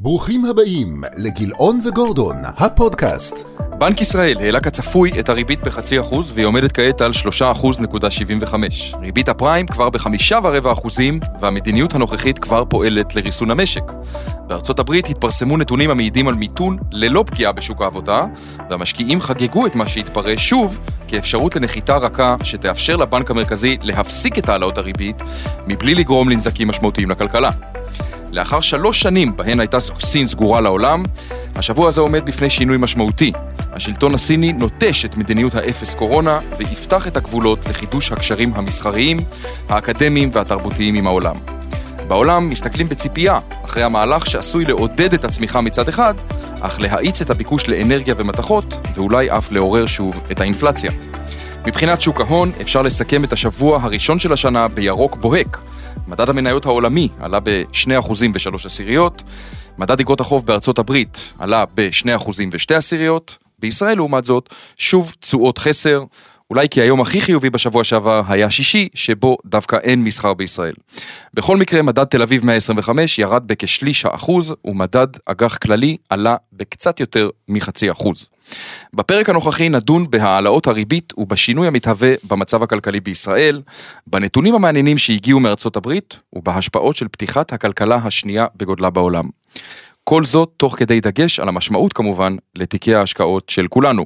ברוכים הבאים לגילאון וגורדון, הפודקאסט. בנק ישראל העלה כצפוי את הריבית בחצי אחוז והיא עומדת כעת על 3.75%. ריבית הפריים כבר בחמישה ורבע אחוזים והמדיניות הנוכחית כבר פועלת לריסון המשק. בארצות הברית התפרסמו נתונים המעידים על מיתון ללא פגיעה בשוק העבודה והמשקיעים חגגו את מה שהתפרש שוב כאפשרות לנחיתה רכה שתאפשר לבנק המרכזי להפסיק את העלאות הריבית מבלי לגרום לנזקים משמעותיים לכלכלה. לאחר שלוש שנים בהן הייתה סין סגורה לעולם, השבוע הזה עומד בפני שינוי משמעותי. השלטון הסיני נוטש את מדיניות האפס קורונה ויפתח את הגבולות לחידוש הקשרים המסחריים, האקדמיים והתרבותיים עם העולם. בעולם מסתכלים בציפייה אחרי המהלך שעשוי לעודד את הצמיחה מצד אחד, אך להאיץ את הביקוש לאנרגיה ומתכות, ואולי אף לעורר שוב את האינפלציה. מבחינת שוק ההון, אפשר לסכם את השבוע הראשון של השנה בירוק בוהק. מדד המניות העולמי עלה ב-2% ו-3 עשיריות, מדד אגרות החוב בארצות הברית עלה ב-2% ו-2 עשיריות, בישראל לעומת זאת, שוב תשואות חסר, אולי כי היום הכי חיובי בשבוע שעבר היה שישי, שבו דווקא אין מסחר בישראל. בכל מקרה, מדד תל אביב 125 ירד בכשליש האחוז, ומדד אג"ח כללי עלה בקצת יותר מחצי אחוז. בפרק הנוכחי נדון בהעלאות הריבית ובשינוי המתהווה במצב הכלכלי בישראל, בנתונים המעניינים שהגיעו מארצות הברית ובהשפעות של פתיחת הכלכלה השנייה בגודלה בעולם. כל זאת תוך כדי דגש על המשמעות כמובן לתיקי ההשקעות של כולנו.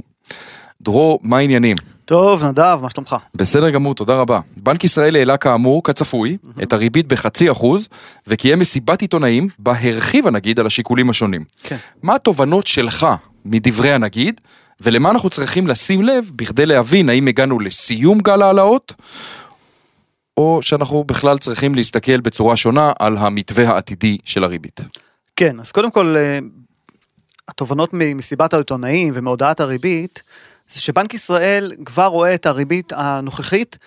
דרור, מה העניינים? טוב, נדב, מה שלומך? בסדר גמור, תודה רבה. בנק ישראל העלה כאמור, כצפוי, את הריבית בחצי אחוז, וקיים מסיבת עיתונאים, בה הרחיב הנגיד על השיקולים השונים. כן. מה התובנות שלך מדברי הנגיד, ולמה אנחנו צריכים לשים לב בכדי להבין האם הגענו לסיום גל העלאות, או שאנחנו בכלל צריכים להסתכל בצורה שונה על המתווה העתידי של הריבית. כן, אז קודם כל, אה, התובנות ממסיבת העיתונאים ומהודעת הריבית, זה שבנק ישראל כבר רואה את הריבית הנוכחית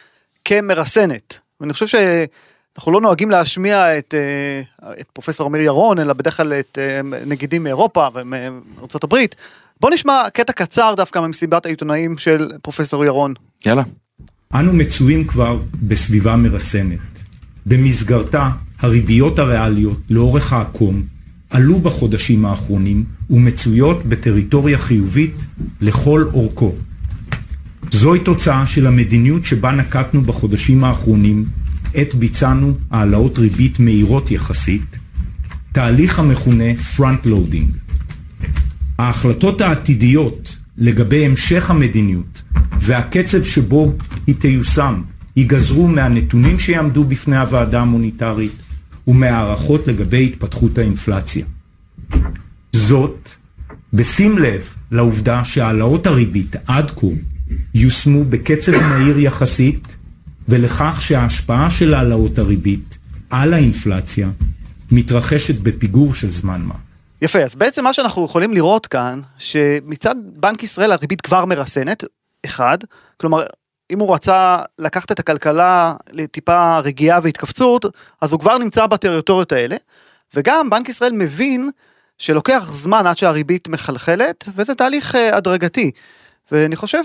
כמרסנת. ואני חושב שאנחנו לא נוהגים להשמיע את, אה, את פרופסור אמיר ירון, אלא בדרך כלל את אה, נגידים מאירופה ומארצות הברית. בוא נשמע קטע קצר דווקא ממסיבת העיתונאים של פרופסור ירון. יאללה. אנו מצויים כבר בסביבה מרסנת. במסגרתה הריביות הריאליות לאורך העקום עלו בחודשים האחרונים ומצויות בטריטוריה חיובית לכל אורכו. זוהי תוצאה של המדיניות שבה נקטנו בחודשים האחרונים, עת ביצענו העלאות ריבית מהירות יחסית, תהליך המכונה front loading. ההחלטות העתידיות לגבי המשך המדיניות והקצב שבו היא תיושם ייגזרו מהנתונים שיעמדו בפני הוועדה המוניטרית ומהערכות לגבי התפתחות האינפלציה. זאת, בשים לב לעובדה שהעלאות הריבית עד כה יושמו בקצב מהיר יחסית ולכך שההשפעה של העלאות הריבית על האינפלציה מתרחשת בפיגור של זמן מה. יפה, אז בעצם מה שאנחנו יכולים לראות כאן, שמצד בנק ישראל הריבית כבר מרסנת, אחד, כלומר, אם הוא רצה לקחת את הכלכלה לטיפה רגיעה והתכווצות, אז הוא כבר נמצא בטריטוריות האלה, וגם בנק ישראל מבין שלוקח זמן עד שהריבית מחלחלת, וזה תהליך uh, הדרגתי. ואני חושב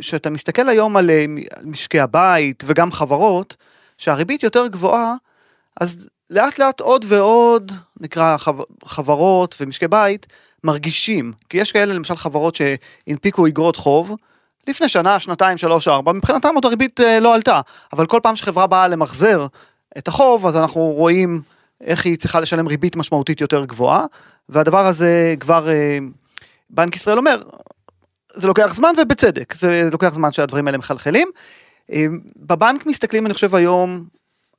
שאתה מסתכל היום על, uh, משקי הבית וגם חברות, שהריבית יותר גבוהה, אז לאט לאט עוד ועוד, נקרא חברות ומשקי בית, מרגישים, כי יש כאלה למשל חברות שהנפיקו אגרות חוב, לפני שנה, שנתיים, שלוש, ארבע, מבחינתם עוד הריבית אה, לא עלתה, אבל כל פעם שחברה באה למחזר את החוב, אז אנחנו רואים איך היא צריכה לשלם ריבית משמעותית יותר גבוהה, והדבר הזה כבר אה, בנק ישראל אומר, זה לוקח זמן ובצדק, זה לוקח זמן שהדברים האלה מחלחלים. אה, בבנק מסתכלים, אני חושב היום,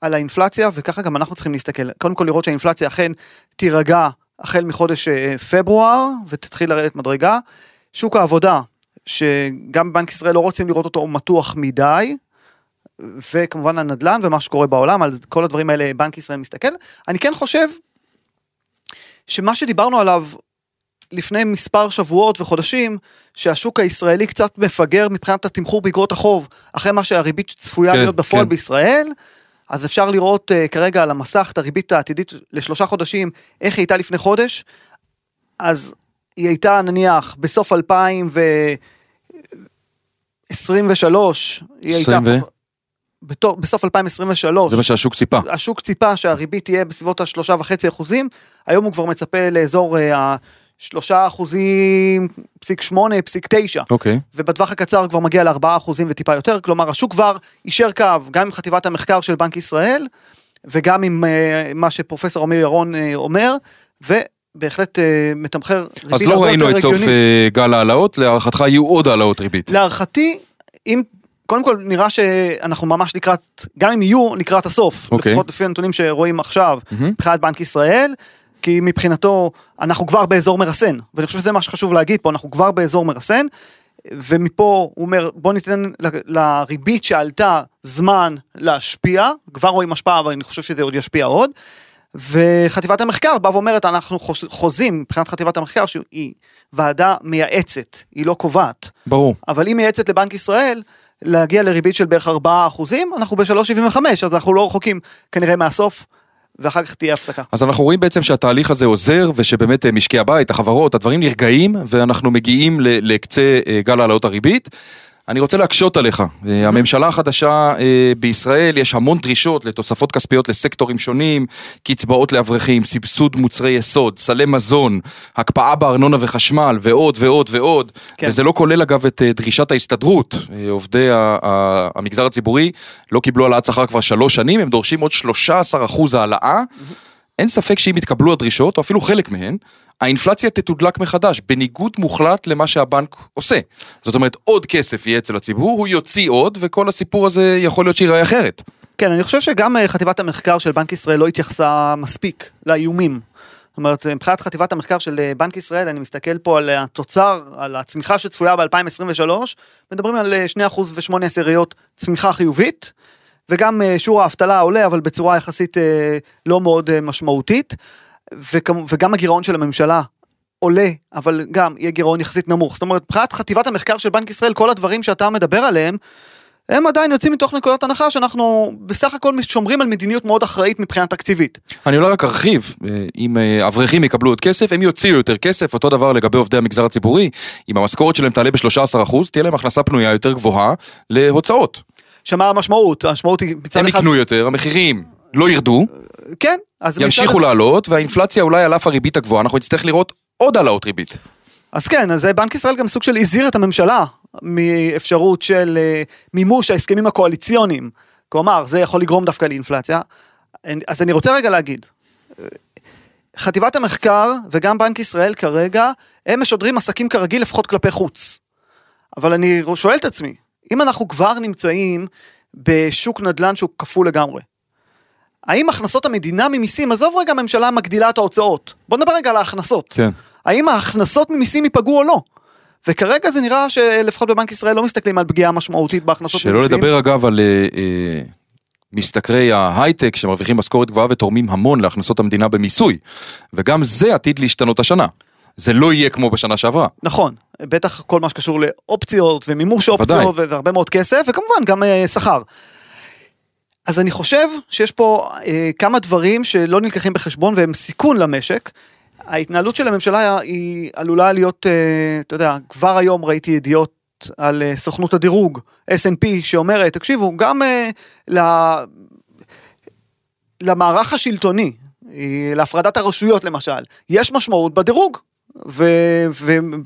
על האינפלציה, וככה גם אנחנו צריכים להסתכל. קודם כל לראות שהאינפלציה אכן תירגע החל מחודש אה, פברואר, ותתחיל לרדת מדרגה. שוק העבודה, שגם בנק ישראל לא רוצים לראות אותו מתוח מדי, וכמובן הנדל"ן ומה שקורה בעולם, על כל הדברים האלה בנק ישראל מסתכל. אני כן חושב שמה שדיברנו עליו לפני מספר שבועות וחודשים, שהשוק הישראלי קצת מפגר מבחינת התמחור באגרות החוב, אחרי מה שהריבית צפויה כן, להיות בפועל כן. בישראל, אז אפשר לראות uh, כרגע על המסך את הריבית העתידית לשלושה חודשים, איך היא הייתה לפני חודש. אז היא הייתה נניח בסוף 2023, היא הייתה... בתו- בסוף 2023, זה מה שהשוק ציפה. השוק ציפה שהריבית תהיה בסביבות השלושה וחצי אחוזים, היום הוא כבר מצפה לאזור אה, השלושה אחוזים, פסיק שמונה, פסיק תשע. אוקיי. ובטווח הקצר כבר מגיע לארבעה אחוזים וטיפה יותר, כלומר השוק כבר יישר קו, גם עם חטיבת המחקר של בנק ישראל, וגם עם אה, מה שפרופסור אמיר ירון אה, אומר, ובהחלט אה, מתמחר ריבית אז לא הרבה ראינו יותר את סוף. אה, גל ההעלאות, להערכתך יהיו עוד העלאות ריבית. להערכתי, אם, קודם כל נראה שאנחנו ממש לקראת, גם אם יהיו, לקראת הסוף, אוקיי. לפחות לפי הנתונים שרואים עכשיו. מבחינת בנק ישראל, כי מבחינתו אנחנו כבר באזור מרסן, ואני חושב שזה מה שחשוב להגיד פה, אנחנו כבר באזור מרסן, ומפה הוא אומר בוא ניתן לריבית שעלתה זמן להשפיע, כבר רואים השפעה אבל אני חושב שזה עוד ישפיע עוד, וחטיבת המחקר באה ואומרת אנחנו חוז- חוזים מבחינת חטיבת המחקר שהיא ועדה מייעצת, היא לא קובעת, ברור. אבל היא מייעצת לבנק ישראל להגיע לריבית של בערך 4 אחוזים, אנחנו ב-3.75 אז אנחנו לא רחוקים כנראה מהסוף, ואחר כך תהיה הפסקה. אז אנחנו רואים בעצם שהתהליך הזה עוזר, ושבאמת אה, משקי הבית, החברות, הדברים נרגעים, ואנחנו מגיעים לקצה אה, גל העלאות הריבית. אני רוצה להקשות עליך, הממשלה החדשה אה, בישראל, יש המון דרישות לתוספות כספיות לסקטורים שונים, קצבאות לאברכים, סבסוד מוצרי יסוד, סלי מזון, הקפאה בארנונה וחשמל, ועוד ועוד ועוד, כן. וזה לא כולל אגב את אה, דרישת ההסתדרות, אה, עובדי המגזר הציבורי לא קיבלו העלאת שכר כבר שלוש שנים, הם דורשים עוד 13 אחוז העלאה. אין ספק שאם יתקבלו הדרישות, או אפילו חלק מהן, האינפלציה תתודלק מחדש, בניגוד מוחלט למה שהבנק עושה. זאת אומרת, עוד כסף יהיה אצל הציבור, הוא יוציא עוד, וכל הסיפור הזה יכול להיות שייראה אחרת. כן, אני חושב שגם אה, חטיבת המחקר של בנק ישראל לא התייחסה מספיק לאיומים. זאת אומרת, מבחינת חטיבת המחקר של אה, בנק ישראל, אני מסתכל פה על התוצר, על הצמיחה שצפויה ב-2023, מדברים על אה, 2% ו-8 עשיריות צמיחה חיובית, וגם אה, שיעור האבטלה עולה, אבל בצורה יחסית אה, לא מאוד אה, משמעותית, וגם הגירעון של הממשלה עולה, אבל גם יהיה גירעון יחסית נמוך. זאת אומרת, מבחינת חטיבת המחקר של בנק ישראל, כל הדברים שאתה מדבר עליהם, הם עדיין יוצאים מתוך נקודת הנחה שאנחנו בסך הכל שומרים על מדיניות מאוד אחראית מבחינה תקציבית. אני אולי רק ארחיב, אם אברכים יקבלו עוד כסף, הם יוציאו יותר כסף, אותו דבר לגבי עובדי המגזר הציבורי, אם המשכורת שלהם תעלה ב-13%, תהיה להם הכנסה פנויה יותר גבוהה להוצאות. שמה המשמעות? המשמעות היא מצד הם אחד... יקנו יותר, המחירים לא ירדו, כן, אז ימשיכו מצד... לעלות, והאינפלציה אולי על אף הריבית הגבוהה, אנחנו נצטרך לראות עוד העלאות ריבית. אז כן, אז בנק ישראל גם סוג של הזהיר את הממשלה מאפשרות של אה, מימוש ההסכמים הקואליציוניים. כלומר, זה יכול לגרום דווקא לאינפלציה. אז אני רוצה רגע להגיד, אה, חטיבת המחקר וגם בנק ישראל כרגע, הם משודרים עסקים כרגיל לפחות כלפי חוץ. אבל אני שואל את עצמי, אם אנחנו כבר נמצאים בשוק נדל"ן שהוא כפול לגמרי, האם הכנסות המדינה ממיסים, עזוב רגע הממשלה מגדילה את ההוצאות, בוא נדבר רגע על ההכנסות. כן. האם ההכנסות ממיסים ייפגעו או לא? וכרגע זה נראה שלפחות בבנק ישראל לא מסתכלים על פגיעה משמעותית בהכנסות שלא ממיסים. לדבר אגב על אה, אה, משתכרי ההייטק שמרוויחים משכורת גבוהה ותורמים המון להכנסות המדינה במיסוי, וגם זה עתיד להשתנות השנה. זה לא יהיה כמו בשנה שעברה. נכון, בטח כל מה שקשור לאופציות ומימוש. אופציות וזה הרבה מאוד כסף וכמובן גם אה, שכר. אז אני חושב שיש פה אה, כמה דברים שלא נלקחים בחשבון והם סיכון למשק. ההתנהלות של הממשלה היא עלולה להיות, אה, אתה יודע, כבר היום ראיתי ידיעות על אה, סוכנות הדירוג S&P שאומרת, תקשיבו, גם אה, ל... למערך השלטוני, אה, להפרדת הרשויות למשל, יש משמעות בדירוג. ו-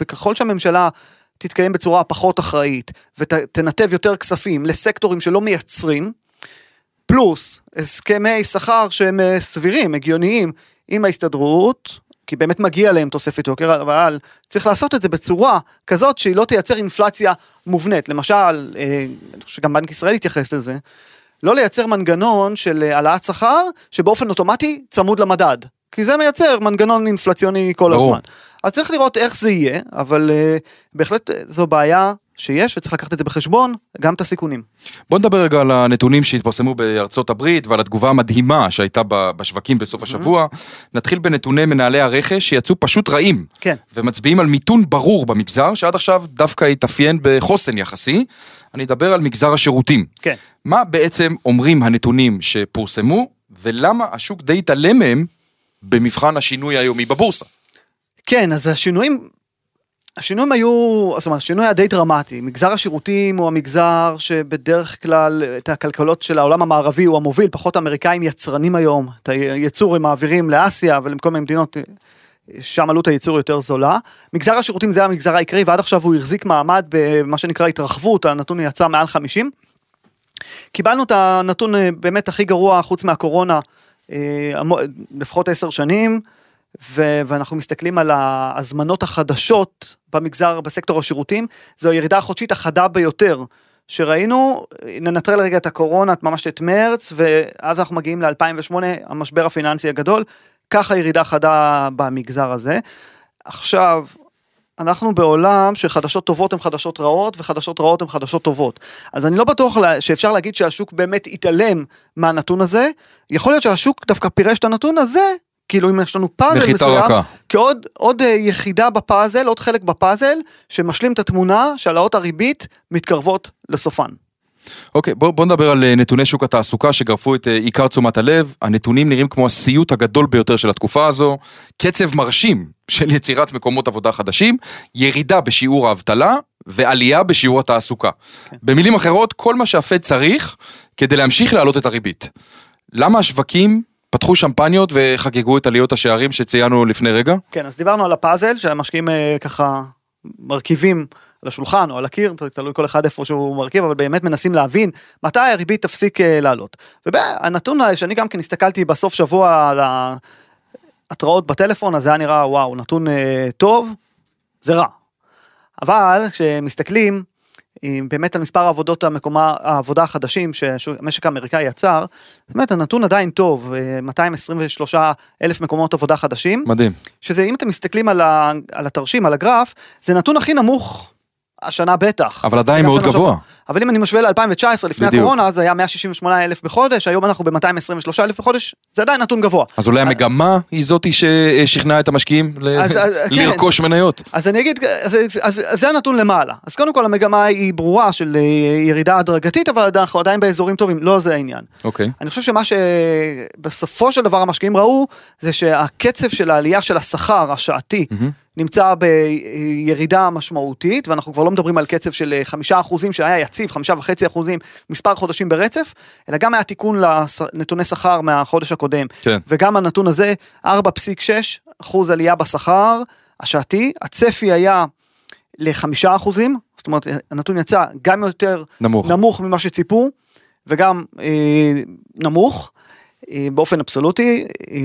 וככל שהממשלה תתקיים בצורה פחות אחראית ותנתב יותר כספים לסקטורים שלא מייצרים, פלוס הסכמי שכר שהם אה, סבירים, הגיוניים, עם ההסתדרות, כי באמת מגיע להם תוספת יוקר, אבל צריך לעשות את זה בצורה כזאת שהיא לא תייצר אינפלציה מובנית. למשל, אה, אני חושב שגם בנק ישראל יתייחס לזה, לא לייצר מנגנון של אה, העלאת שכר שבאופן אוטומטי צמוד למדד. כי זה מייצר מנגנון אינפלציוני כל ברור. הזמן. אז צריך לראות איך זה יהיה, אבל uh, בהחלט אה, זו בעיה שיש וצריך לקחת את זה בחשבון, גם את הסיכונים. בוא נדבר רגע על הנתונים שהתפרסמו בארצות הברית ועל התגובה המדהימה שהייתה בשווקים בסוף השבוע. נתחיל בנתוני מנהלי הרכש שיצאו פשוט רעים. כן. ומצביעים על מיתון ברור במגזר, שעד עכשיו דווקא התאפיין בחוסן יחסי. אני אדבר על מגזר השירותים. כן. מה בעצם אומרים הנתונים שפורסמו, ולמה השוק די התעלם מהם במבחן השינוי היומי בבורסה? כן, אז השינויים, השינויים היו, זאת אומרת, השינוי היה די דרמטי. מגזר השירותים הוא המגזר שבדרך כלל את הכלכלות של העולם המערבי הוא המוביל, פחות האמריקאים יצרנים היום. את הייצור הם מעבירים לאסיה ולכל מיני מדינות, שם עלות הייצור יותר זולה. מגזר השירותים זה המגזר העיקרי ועד עכשיו הוא החזיק מעמד במה שנקרא התרחבות, הנתון יצא מעל 50. קיבלנו את הנתון אה, באמת הכי גרוע חוץ מהקורונה, אה, לפחות עשר שנים. ו- ואנחנו מסתכלים על ההזמנות החדשות במגזר, בסקטור השירותים, זו הירידה החודשית החדה ביותר שראינו, ננטרל רגע את הקורונה, ממש את מרץ, ואז אנחנו מגיעים ל-2008, המשבר הפיננסי הגדול, ככה ירידה חדה במגזר הזה. עכשיו, אנחנו בעולם שחדשות טובות הן חדשות רעות וחדשות רעות הן חדשות טובות. אז אני לא בטוח שאפשר להגיד שהשוק באמת התעלם מהנתון הזה. יכול להיות שהשוק דווקא פירש את הנתון הזה כאילו אם יש לנו פאזל מסוים. כעוד עוד אה, יחידה בפאזל, עוד חלק בפאזל, שמשלים את התמונה שהעלאות הריבית מתקרבות לסופן. אוקיי, בוא, בוא נדבר על אה, נתוני שוק התעסוקה שגרפו את אה, עיקר תשומת הלב. הנתונים נראים כמו הסיוט הגדול ביותר של התקופה הזו. קצב מרשים של יצירת מקומות עבודה חדשים, ירידה בשיעור האבטלה ועלייה בשיעור התעסוקה. כן. במילים אחרות, כל מה שהפד צריך כדי להמשיך להעלות את הריבית. למה השווקים פתחו שמפניות וחגגו את עליות השערים שציינו לפני רגע? כן, אז דיברנו על הפאזל שהמשקיעים אה, ככה מרכיבים על השולחן או על הקיר, תלוי כל אחד איפה שהוא מרכיב, אבל באמת מנסים להבין מתי הריבית תפסיק אה, לעלות. והנתון שאני גם כן הסתכלתי בסוף שבוע על ההתראות בטלפון, אז זה היה נראה וואו, נתון אה, טוב, זה רע. אבל כשמסתכלים באמת על מספר העבודות המקומה, העבודה החדשים שהמשק האמריקאי יצר, באמת הנתון עדיין טוב, 223 אה, אלף מקומות עבודה חדשים. מדהים. שזה אם אתם מסתכלים על, ה, על התרשים, על הגרף, זה נתון הכי נמוך השנה בטח. אבל עדיין מאוד גבוה. שבוע. אבל אם אני משווה ל-2019 לפני בדיוק. הקורונה, זה היה 168 אלף בחודש, היום אנחנו ב-223 אלף בחודש, זה עדיין נתון גבוה. אז אולי המגמה היא זותי ששכנעה את המשקיעים אז, אז, כן. לרכוש כן. מניות. אז אני אגיד, אז, אז, אז זה הנתון למעלה. אז קודם כל המגמה היא ברורה של אה, ירידה הדרגתית, אבל אנחנו עדיין באזורים טובים, לא זה העניין. אוקיי. אני חושב שמה שבסופו של דבר המשקיעים ראו, זה שהקצב של העלייה של השכר השעתי, mm-hmm. נמצא בירידה משמעותית, ואנחנו כבר לא מדברים על קצב של אה, חמישה אחוזים שהיה יציב, חמישה וחצי אחוזים, מספר חודשים ברצף, אלא גם היה תיקון לנתוני שכר מהחודש הקודם. כן. וגם הנתון הזה, 4.6 אחוז עלייה בשכר השעתי, הצפי היה לחמישה אחוזים, זאת אומרת, הנתון יצא גם יותר נמוך, נמוך ממה שציפו, וגם אה, נמוך. אה, באופן אבסולוטי, אה,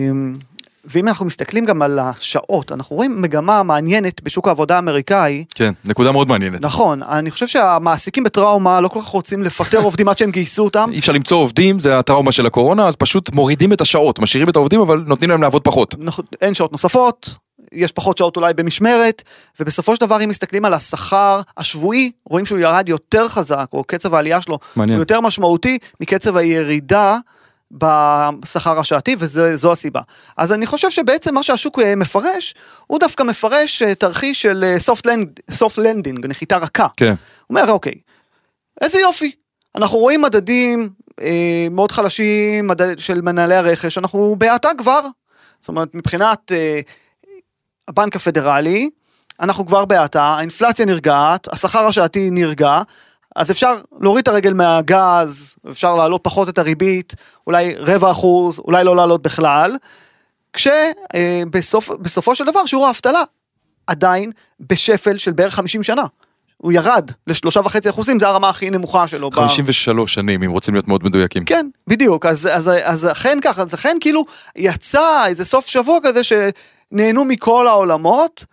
ואם אנחנו מסתכלים גם על השעות, אנחנו רואים מגמה מעניינת בשוק העבודה האמריקאי. כן, נקודה מאוד מעניינת. נכון, אני חושב שהמעסיקים בטראומה לא כל כך רוצים לפטר עובדים עד שהם גייסו אותם. אי אפשר למצוא עובדים, זה הטראומה של הקורונה, אז פשוט מורידים את השעות, משאירים את העובדים אבל נותנים להם לעבוד פחות. נכון, אין שעות נוספות, יש פחות שעות אולי במשמרת, ובסופו של דבר אם מסתכלים על השכר השבועי, רואים שהוא ירד יותר חזק, או קצב העלייה שלו מעניין. הוא יותר משמעותי מקצב הירידה. בשכר השעתי וזו הסיבה. אז אני חושב שבעצם מה שהשוק אה, מפרש, הוא דווקא מפרש אה, תרחיש של soft landing, נחיתה רכה. כן. הוא אומר אוקיי, איזה יופי, אנחנו רואים מדדים אה, מאוד חלשים מדד של מנהלי הרכש, אנחנו בהאטה כבר, זאת אומרת מבחינת אה, הבנק הפדרלי, אנחנו כבר בהאטה, האינפלציה נרגעת, השכר השעתי נרגע, אז אפשר להוריד את הרגל מהגז, אפשר להעלות פחות את הריבית, אולי רבע אחוז, אולי לא להעלות בכלל, כשבסופו אה, של דבר שיעור האבטלה עדיין בשפל של בערך 50 שנה. הוא ירד לשלושה וחצי אחוזים, זה הרמה הכי נמוכה שלו. 53 ב... שנים, אם רוצים להיות מאוד מדויקים. כן, בדיוק, אז, אז, אז אכן ככה, אז אכן כאילו יצא איזה סוף שבוע כזה שנהנו מכל העולמות.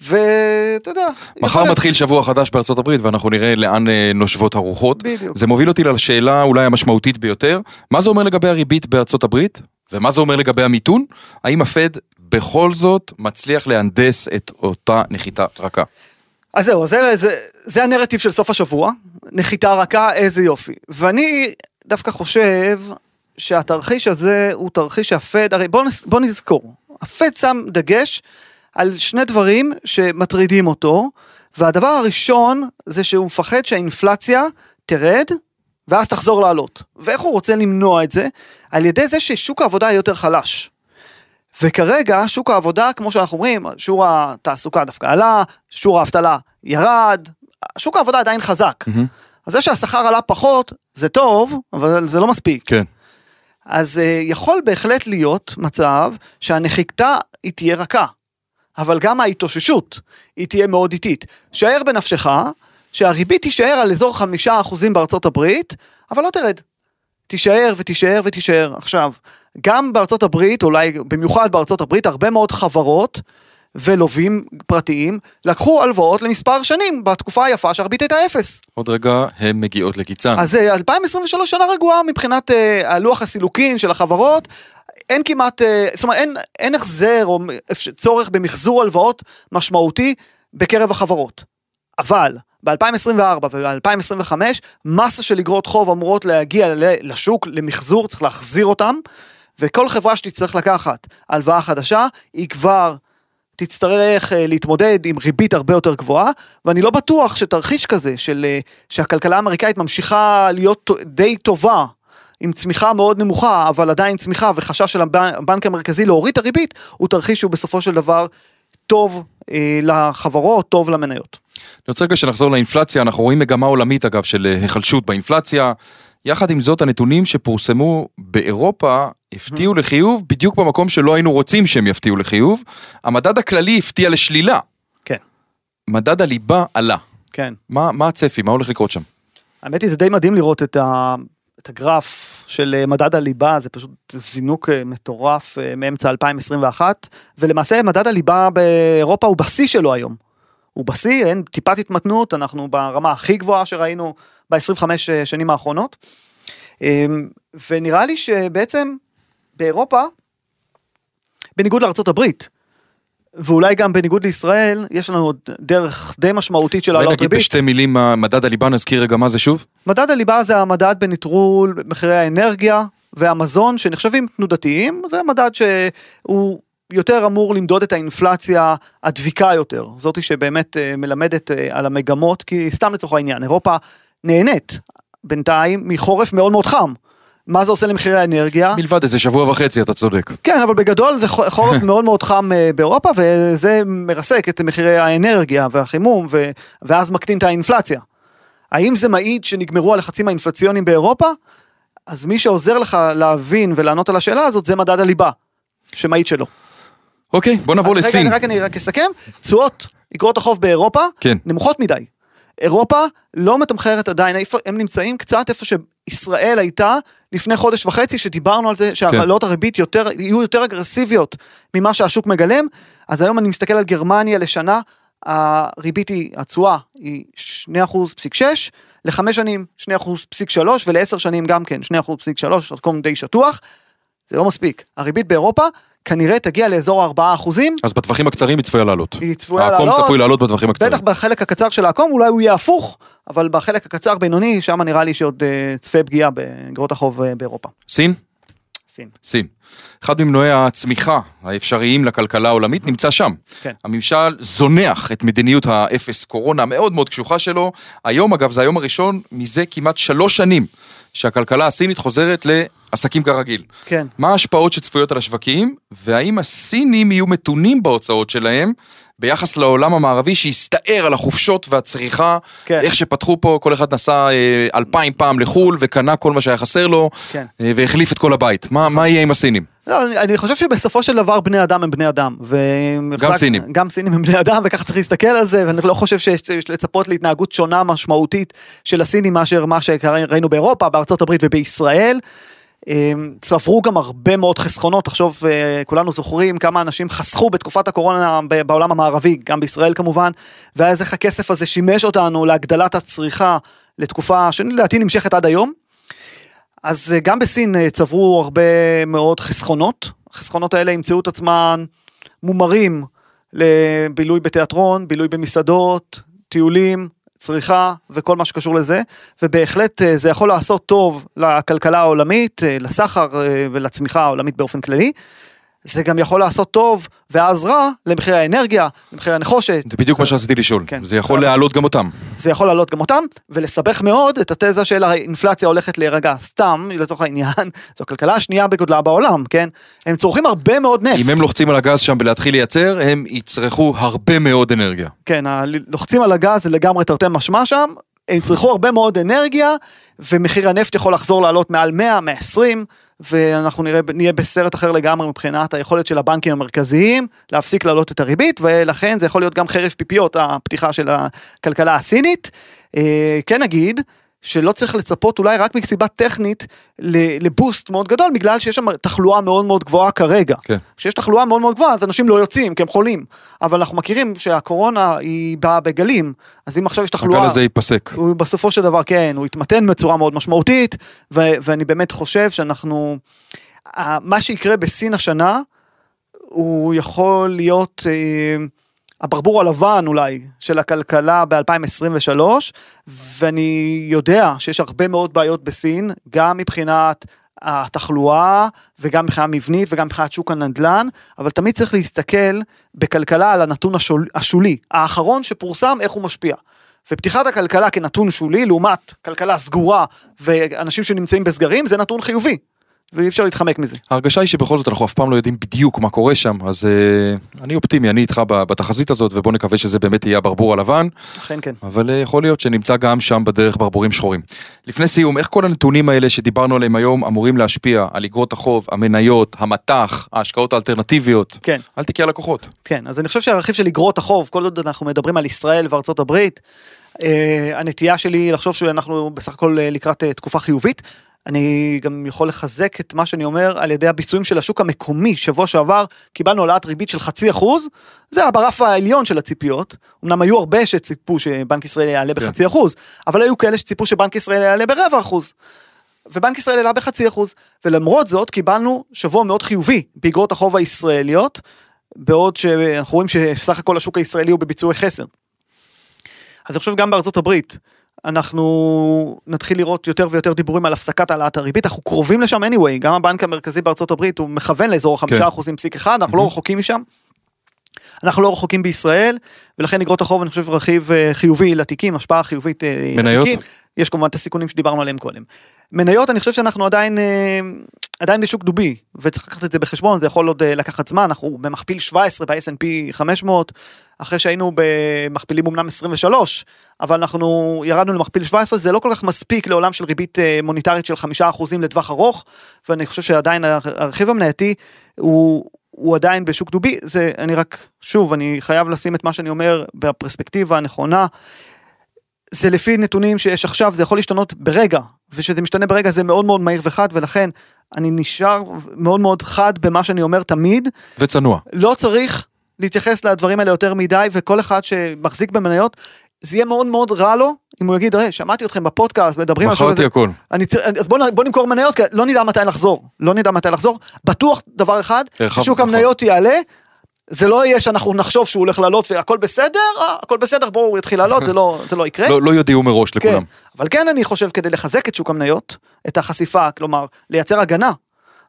ואתה יודע. מחר מתחיל שבוע חדש בארצות הברית ואנחנו נראה לאן אה, נושבות הרוחות. בדיוק. זה מוביל אותי לשאלה אולי המשמעותית ביותר, מה זה אומר לגבי הריבית בארצות הברית? ומה זה אומר לגבי המיתון? האם הפד בכל זאת מצליח להנדס את אותה נחיתה רכה? אז זהו, זה, זה, זה הנרטיב של סוף השבוע, נחיתה רכה, איזה יופי. ואני דווקא חושב שהתרחיש הזה הוא תרחיש שהפד, הרי בוא, בוא נזכור, הפד שם דגש על שני דברים שמטרידים אותו, והדבר הראשון זה שהוא מפחד שהאינפלציה תרד, ואז תחזור לעלות. ואיך הוא רוצה למנוע את זה? על ידי זה ששוק העבודה יהיה יותר חלש. וכרגע שוק העבודה, כמו שאנחנו אומרים, שיעור התעסוקה דווקא עלה, שיעור האבטלה ירד, שוק העבודה עדיין חזק. מהמם. אז זה שהשכר עלה פחות, זה טוב, אבל זה לא מספיק. כן. אז uh, יכול בהחלט להיות מצב שהנחיתה היא תהיה רכה, אבל גם ההתאוששות היא תהיה מאוד איטית. שער בנפשך שהריבית תישאר על אזור חמישה אחוזים בארצות הברית, אבל לא תרד. תישאר ותישאר ותישאר. עכשיו, גם בארצות הברית, אולי במיוחד בארצות הברית, הרבה מאוד חברות ולווים פרטיים לקחו הלוואות למספר שנים בתקופה היפה שהריבית הייתה אפס. עוד רגע הן מגיעות לקיצן. אז אה, 2023 שנה רגועה מבחינת אה, הלוח הסילוקין של החברות. אין כמעט, אה, זאת אומרת, אין, אין החזר או צורך במחזור הלוואות משמעותי בקרב החברות. אבל ב-2024 וב-2025 מסה של אגרות חוב אמורות להגיע לשוק למחזור, צריך להחזיר אותם, וכל חברה שתצטרך לקחת הלוואה חדשה, היא כבר תצטרך אה, להתמודד עם ריבית הרבה יותר גבוהה, ואני לא בטוח שתרחיש כזה של אה, שהכלכלה האמריקאית ממשיכה להיות די טובה. עם צמיחה מאוד נמוכה, אבל עדיין צמיחה וחשש של הבנ- הבנק המרכזי להוריד את הריבית, הוא תרחיש שהוא בסופו של דבר טוב אה, לחברות, טוב למניות. אני רוצה רגע שנחזור לאינפלציה, אנחנו רואים מגמה עולמית אגב של אה, היחלשות באינפלציה. יחד עם זאת הנתונים שפורסמו באירופה הפתיעו לחיוב בדיוק במקום שלא היינו רוצים שהם יפתיעו לחיוב. המדד הכללי הפתיע לשלילה, כן, מדד הליבה עלה. כן. מה, מה הצפי? מה הולך לקרות שם? האמת היא זה די מדהים לראות את, ה, את הגרף של אה, מדד הליבה, זה פשוט זינוק אה, מטורף אה, מאמצע 2021, ולמעשה מדד הליבה באירופה הוא בשיא שלו היום. הוא בשיא, אין טיפת התמתנות, אנחנו ברמה הכי גבוהה שראינו ב-25 שנים האחרונות. אה, ונראה לי שבעצם באירופה, בניגוד הברית, ואולי גם בניגוד לישראל, יש לנו עוד דרך די משמעותית של אולי העלות נגיד ריבית. בשתי מילים, מדד הליבה, נזכיר רגע מה זה שוב? מדד הליבה זה המדד בנטרול מחירי האנרגיה והמזון שנחשבים תנודתיים, זה מדד שהוא יותר אמור למדוד את האינפלציה הדביקה יותר, זאתי שבאמת אה, מלמדת אה, על המגמות, כי סתם לצורך העניין, אירופה נהנית בינתיים מחורף מאוד מאוד חם. מה זה עושה למחירי האנרגיה? מלבד איזה שבוע וחצי, אתה צודק. כן, אבל בגדול זה חו- חורף מאוד מאוד חם אה, באירופה, וזה מרסק את מחירי האנרגיה והחימום, ו- ואז מקטין את האינפלציה. האם זה מעיד שנגמרו הלחצים האינפלציוניים באירופה? אז מי שעוזר לך להבין ולענות על השאלה הזאת זה מדד הליבה, שמעיד שלא. אוקיי, בוא נעבור רגע, לסין. אני רק, אני רק אסכם, תשואות, אגרות החוב באירופה, כן. נמוכות מדי. אירופה לא מתמחרת עדיין, איפה הם נמצאים קצת איפה שישראל הייתה לפני חודש וחצי, שדיברנו על זה שהעלות הריבית יותר, יהיו יותר אגרסיביות ממה שהשוק מגלם, אז היום אני מסתכל על גרמניה לשנה, הריבית היא, התשואה היא 2.6, לחמש שנים 2.3 ולעשר שנים גם כן 2.3, מקום די שטוח, זה לא מספיק. הריבית באירופה כנראה תגיע לאזור ה-4 אחוזים, אז בטווחים הקצרים היא צפויה לעלות. היא צפויה העקום לעלות. צפוי לעלות בטווחים הקצרים. בטח בחלק הקצר של העקום אולי הוא יהיה הפוך, אבל בחלק הקצר בינוני שם נראה לי שעוד אה, צפה פגיעה באגרות החוב אה, באירופה. סין? סין. סין. אחד ממנועי הצמיחה האפשריים לכלכלה העולמית נמצא שם. כן. הממשל זונח את מדיניות האפס קורונה המאוד מאוד קשוחה שלו. היום אגב זה היום הראשון מזה כמעט שלוש שנים שהכלכלה הסינית חוזרת לעסקים כרגיל. כן. מה ההשפעות שצפויות על השווקים, והאם הסינים יהיו מתונים בהוצאות שלהם ביחס לעולם המערבי שהסתער על החופשות והצריכה, כן. איך שפתחו פה, כל אחד נסע אה, אלפיים פעם לחו"ל וקנה כל מה שהיה חסר לו, כן. אה, והחליף את כל כל מה, מה יהיה עם הסינים? לא, אני, אני חושב שבסופו של דבר בני אדם הם בני אדם. ו... גם סינים. גם סינים הם בני אדם וככה צריך להסתכל על זה ואני לא חושב שיש לצפות להתנהגות שונה משמעותית של הסינים מאשר מה שראינו באירופה, בארצות הברית ובישראל. הם צברו גם הרבה מאוד חסכונות, תחשוב, אה, כולנו זוכרים כמה אנשים חסכו בתקופת הקורונה בעולם המערבי, גם בישראל כמובן, ואז איך הכסף הזה שימש אותנו להגדלת הצריכה לתקופה שלדעתי נמשכת עד היום. אז אה, גם בסין אה, צברו הרבה מאוד חסכונות, החסכונות האלה ימצאו את עצמם מומרים לבילוי בתיאטרון, בילוי במסעדות, טיולים, צריכה וכל מה שקשור לזה, ובהחלט אה, זה יכול לעשות טוב לכלכלה העולמית, אה, לסחר אה, ולצמיחה העולמית באופן כללי. זה גם יכול לעשות טוב ואז רע למחיר האנרגיה, למחיר הנחושת. זה בדיוק מה שרציתי לשאול. כן. זה יכול להעלות גם אותם. זה יכול לעלות גם אותם, ולסבך מאוד את התזה של האינפלציה הולכת להירגע. סתם, לצורך העניין, זו הכלכלה השנייה בגודלה בעולם, כן? הם צורכים הרבה מאוד נפט. אם הם לוחצים על הגז שם בלהתחיל לייצר, הם יצרכו הרבה מאוד אנרגיה. כן, לוחצים על הגז זה לגמרי תרתי משמע שם, הם יצרכו הרבה מאוד אנרגיה, ומחיר הנפט יכול לחזור לעלות מעל 100, 120, ואנחנו נראה, נהיה בסרט אחר לגמרי מבחינת היכולת של הבנקים המרכזיים להפסיק להעלות את הריבית, ולכן זה יכול להיות גם חרב פיפיות, הפתיחה של הכלכלה הסינית. אה, כן נגיד, שלא צריך לצפות אולי רק מסיבה טכנית לבוסט מאוד גדול, בגלל שיש שם תחלואה מאוד מאוד גבוהה כרגע. כן. כשיש תחלואה מאוד מאוד גבוהה אז אנשים לא יוצאים כי הם חולים, אבל אנחנו מכירים שהקורונה היא באה בגלים, אז אם עכשיו יש הגל תחלואה, הזה ייפסק. הוא בסופו של דבר כן, הוא יתמתן בצורה מאוד משמעותית, ו- ואני באמת חושב שאנחנו, מה שיקרה בסין השנה, הוא יכול להיות אה, הברבור הלבן אולי של הכלכלה ב-2023, ואני יודע שיש הרבה מאוד בעיות בסין, גם מבחינת התחלואה וגם מבחינה מבנית וגם מבחינת שוק הנדל"ן, אבל תמיד צריך להסתכל בכלכלה על הנתון השול, השולי, האחרון שפורסם, איך הוא משפיע. ופתיחת הכלכלה כנתון שולי לעומת כלכלה סגורה ואנשים שנמצאים בסגרים זה נתון חיובי ואי אפשר להתחמק מזה. ההרגשה היא שבכל זאת אנחנו אף פעם לא יודעים בדיוק מה קורה שם, אז uh, אני אופטימי, אני איתך בתחזית הזאת, ובוא נקווה שזה באמת יהיה הברבור הלבן, אכן כן. אבל uh, יכול להיות שנמצא גם שם בדרך ברבורים שחורים. לפני סיום, איך כל הנתונים האלה שדיברנו עליהם היום אמורים להשפיע על אגרות החוב, המניות, המטח, ההשקעות האלטרנטיביות, כן. על תיקי הלקוחות? כן, אז אני חושב שהרכיב של אגרות החוב, כל עוד אנחנו מדברים על ישראל וארצות הברית, אה, הנטייה שלי לחשוב שאנחנו בסך הכל לקראת אה, תקופה חיובית. אני גם יכול לחזק את מה שאני אומר על ידי הביצועים של השוק המקומי. שבוע שעבר קיבלנו העלאת ריבית של חצי אחוז, זה היה ברף העליון של הציפיות. אמנם היו הרבה שציפו שבנק ישראל יעלה בחצי אחוז, אבל היו כאלה שציפו שבנק ישראל יעלה ברבע אחוז. ובנק ישראל העלה בחצי אחוז, ולמרות זאת קיבלנו שבוע מאוד חיובי באגרות החוב הישראליות, בעוד שאנחנו רואים שסך הכל השוק הישראלי הוא בביצועי חסר. אז אני חושב גם בארצות הברית, אנחנו נתחיל לראות יותר ויותר דיבורים על הפסקת העלאת הריבית, אנחנו קרובים לשם anyway, גם הבנק המרכזי בארצות הברית הוא מכוון לאזור כן. החמישה אחוזים פסיק אחד, אנחנו לא רחוקים משם. אנחנו לא רחוקים בישראל, ולכן אגרות החוב אני חושב רכיב אה, חיובי לתיקים, השפעה חיובית אה, מניות? לתיקים. יש כמובן את הסיכונים שדיברנו עליהם קודם. מניות אני חושב שאנחנו עדיין אה, עדיין בשוק דובי וצריך לקחת את זה בחשבון זה יכול עוד לקחת זמן אנחנו במכפיל 17 ב-S&P 500 אחרי שהיינו במכפילים אמנם 23 אבל אנחנו ירדנו למכפיל 17 זה לא כל כך מספיק לעולם של ריבית מוניטרית של 5% לטווח ארוך ואני חושב שעדיין הר- הרכיב המנייתי הוא. הוא עדיין בשוק דובי, זה אני רק, שוב, אני חייב לשים את מה שאני אומר בפרספקטיבה הנכונה. זה לפי נתונים שיש עכשיו, זה יכול להשתנות ברגע, וכשזה משתנה ברגע זה מאוד מאוד מהיר וחד, ולכן אני נשאר מאוד מאוד חד במה שאני אומר תמיד, וצנוע. לא צריך להתייחס לדברים האלה יותר מדי, וכל אחד שמחזיק במניות, זה יהיה מאוד מאוד רע לו, אם הוא יגיד, "אה, שמעתי אתכם בפודקאסט, מדברים על מכרתי צר... אז בוא, בוא נמכור מניות, כי לא נדע מתי לחזור, לא נדע מתי לחזור, בטוח דבר אחד, ששוק נכון. המניות יעלה, זה לא יהיה שאנחנו נחשוב שהוא הולך לעלות והכל בסדר, אה, הכל בסדר, בואו הוא יתחיל לעלות, זה לא, זה לא יקרה. לא לא יודיעו מראש כן, לכולם. אבל כן אני חושב כדי לחזק את שוק המניות, את החשיפה, כלומר לייצר הגנה,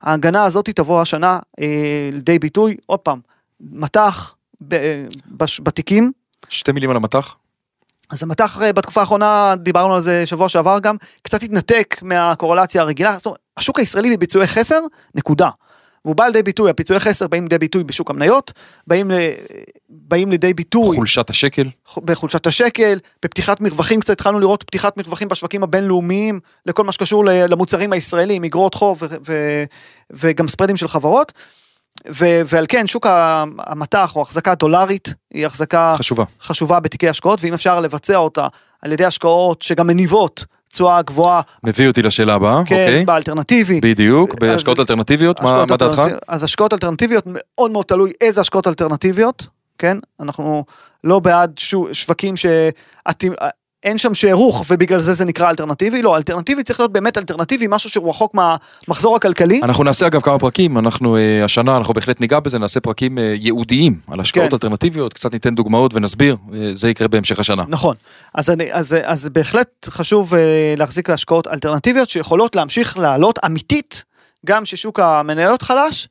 ההגנה הזאת תבוא השנה אה, לידי ביטוי, עוד פעם, מטח ב, אה, בש, בתיקים, שתי מילים על המטח. אז המטח אה, בתקופה האחרונה, דיברנו על זה שבוע שעבר גם, קצת התנתק מהקורלציה הרגילה, זאת אומרת, השוק הישראלי בביצועי חסר, נקודה. והוא בא לידי ביטוי, הפיצועי חסר באים לידי ביטוי בשוק המניות, באים, ל, באים לידי ביטוי חולשת השקל. בחולשת השקל, בפתיחת מרווחים, קצת התחלנו לראות פתיחת מרווחים בשווקים הבינלאומיים, לכל מה שקשור למוצרים הישראלים, אגרות חוב ו- ו- וגם ספרדים של חברות. ו- ועל כן שוק המטח או החזקה דולרית היא החזקה חשובה. חשובה בתיקי השקעות ואם אפשר לבצע אותה על ידי השקעות שגם מניבות תשואה גבוהה, מביא אותי לשאלה הבאה, כן, אוקיי. באלטרנטיבי. בדיוק, אז- בהשקעות אלטרנטיביות, מה השקעות מה דעתך? אלטרנטיב- אז השקעות אלטרנטיביות מאוד מאוד תלוי איזה השקעות אלטרנטיביות, כן? אנחנו לא בעד שו, שווקים שאין שם שערוך ובגלל זה זה נקרא אלטרנטיבי, לא, אלטרנטיבי צריך להיות באמת אלטרנטיבי, משהו שהוא רחוק מהמחזור הכלכלי. אנחנו נעשה אגב כמה פרקים, אנחנו אה, השנה, אנחנו בהחלט ניגע בזה, נעשה פרקים אה, ייעודיים על השקעות כן. אלטרנטיביות, קצת ניתן דוגמאות ונסביר, אה, זה יקרה בהמשך השנה. נכון, אז, אני, אז, אז בהחלט חשוב להחזיק השקעות אלטרנטיביות שיכולות להמשיך לעלות אמיתית, גם ששוק המניות חלש,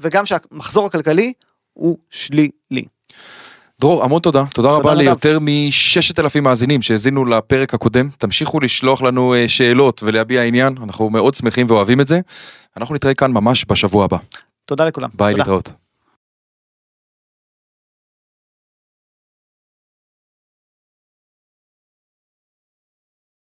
וגם שהמחזור הכלכלי הוא שלילי. דרור, המון תודה. תודה תודה רבה. ליותר מששת אלפים מאזינים שהאזינו לפרק הקודם. תמשיכו לשלוח לנו אה, שאלות ולהביע עניין, אנחנו מאוד שמחים ואוהבים את זה. אנחנו נתראה כאן ממש בשבוע הבא. תודה לכולם. ביי, תודה. להתראות.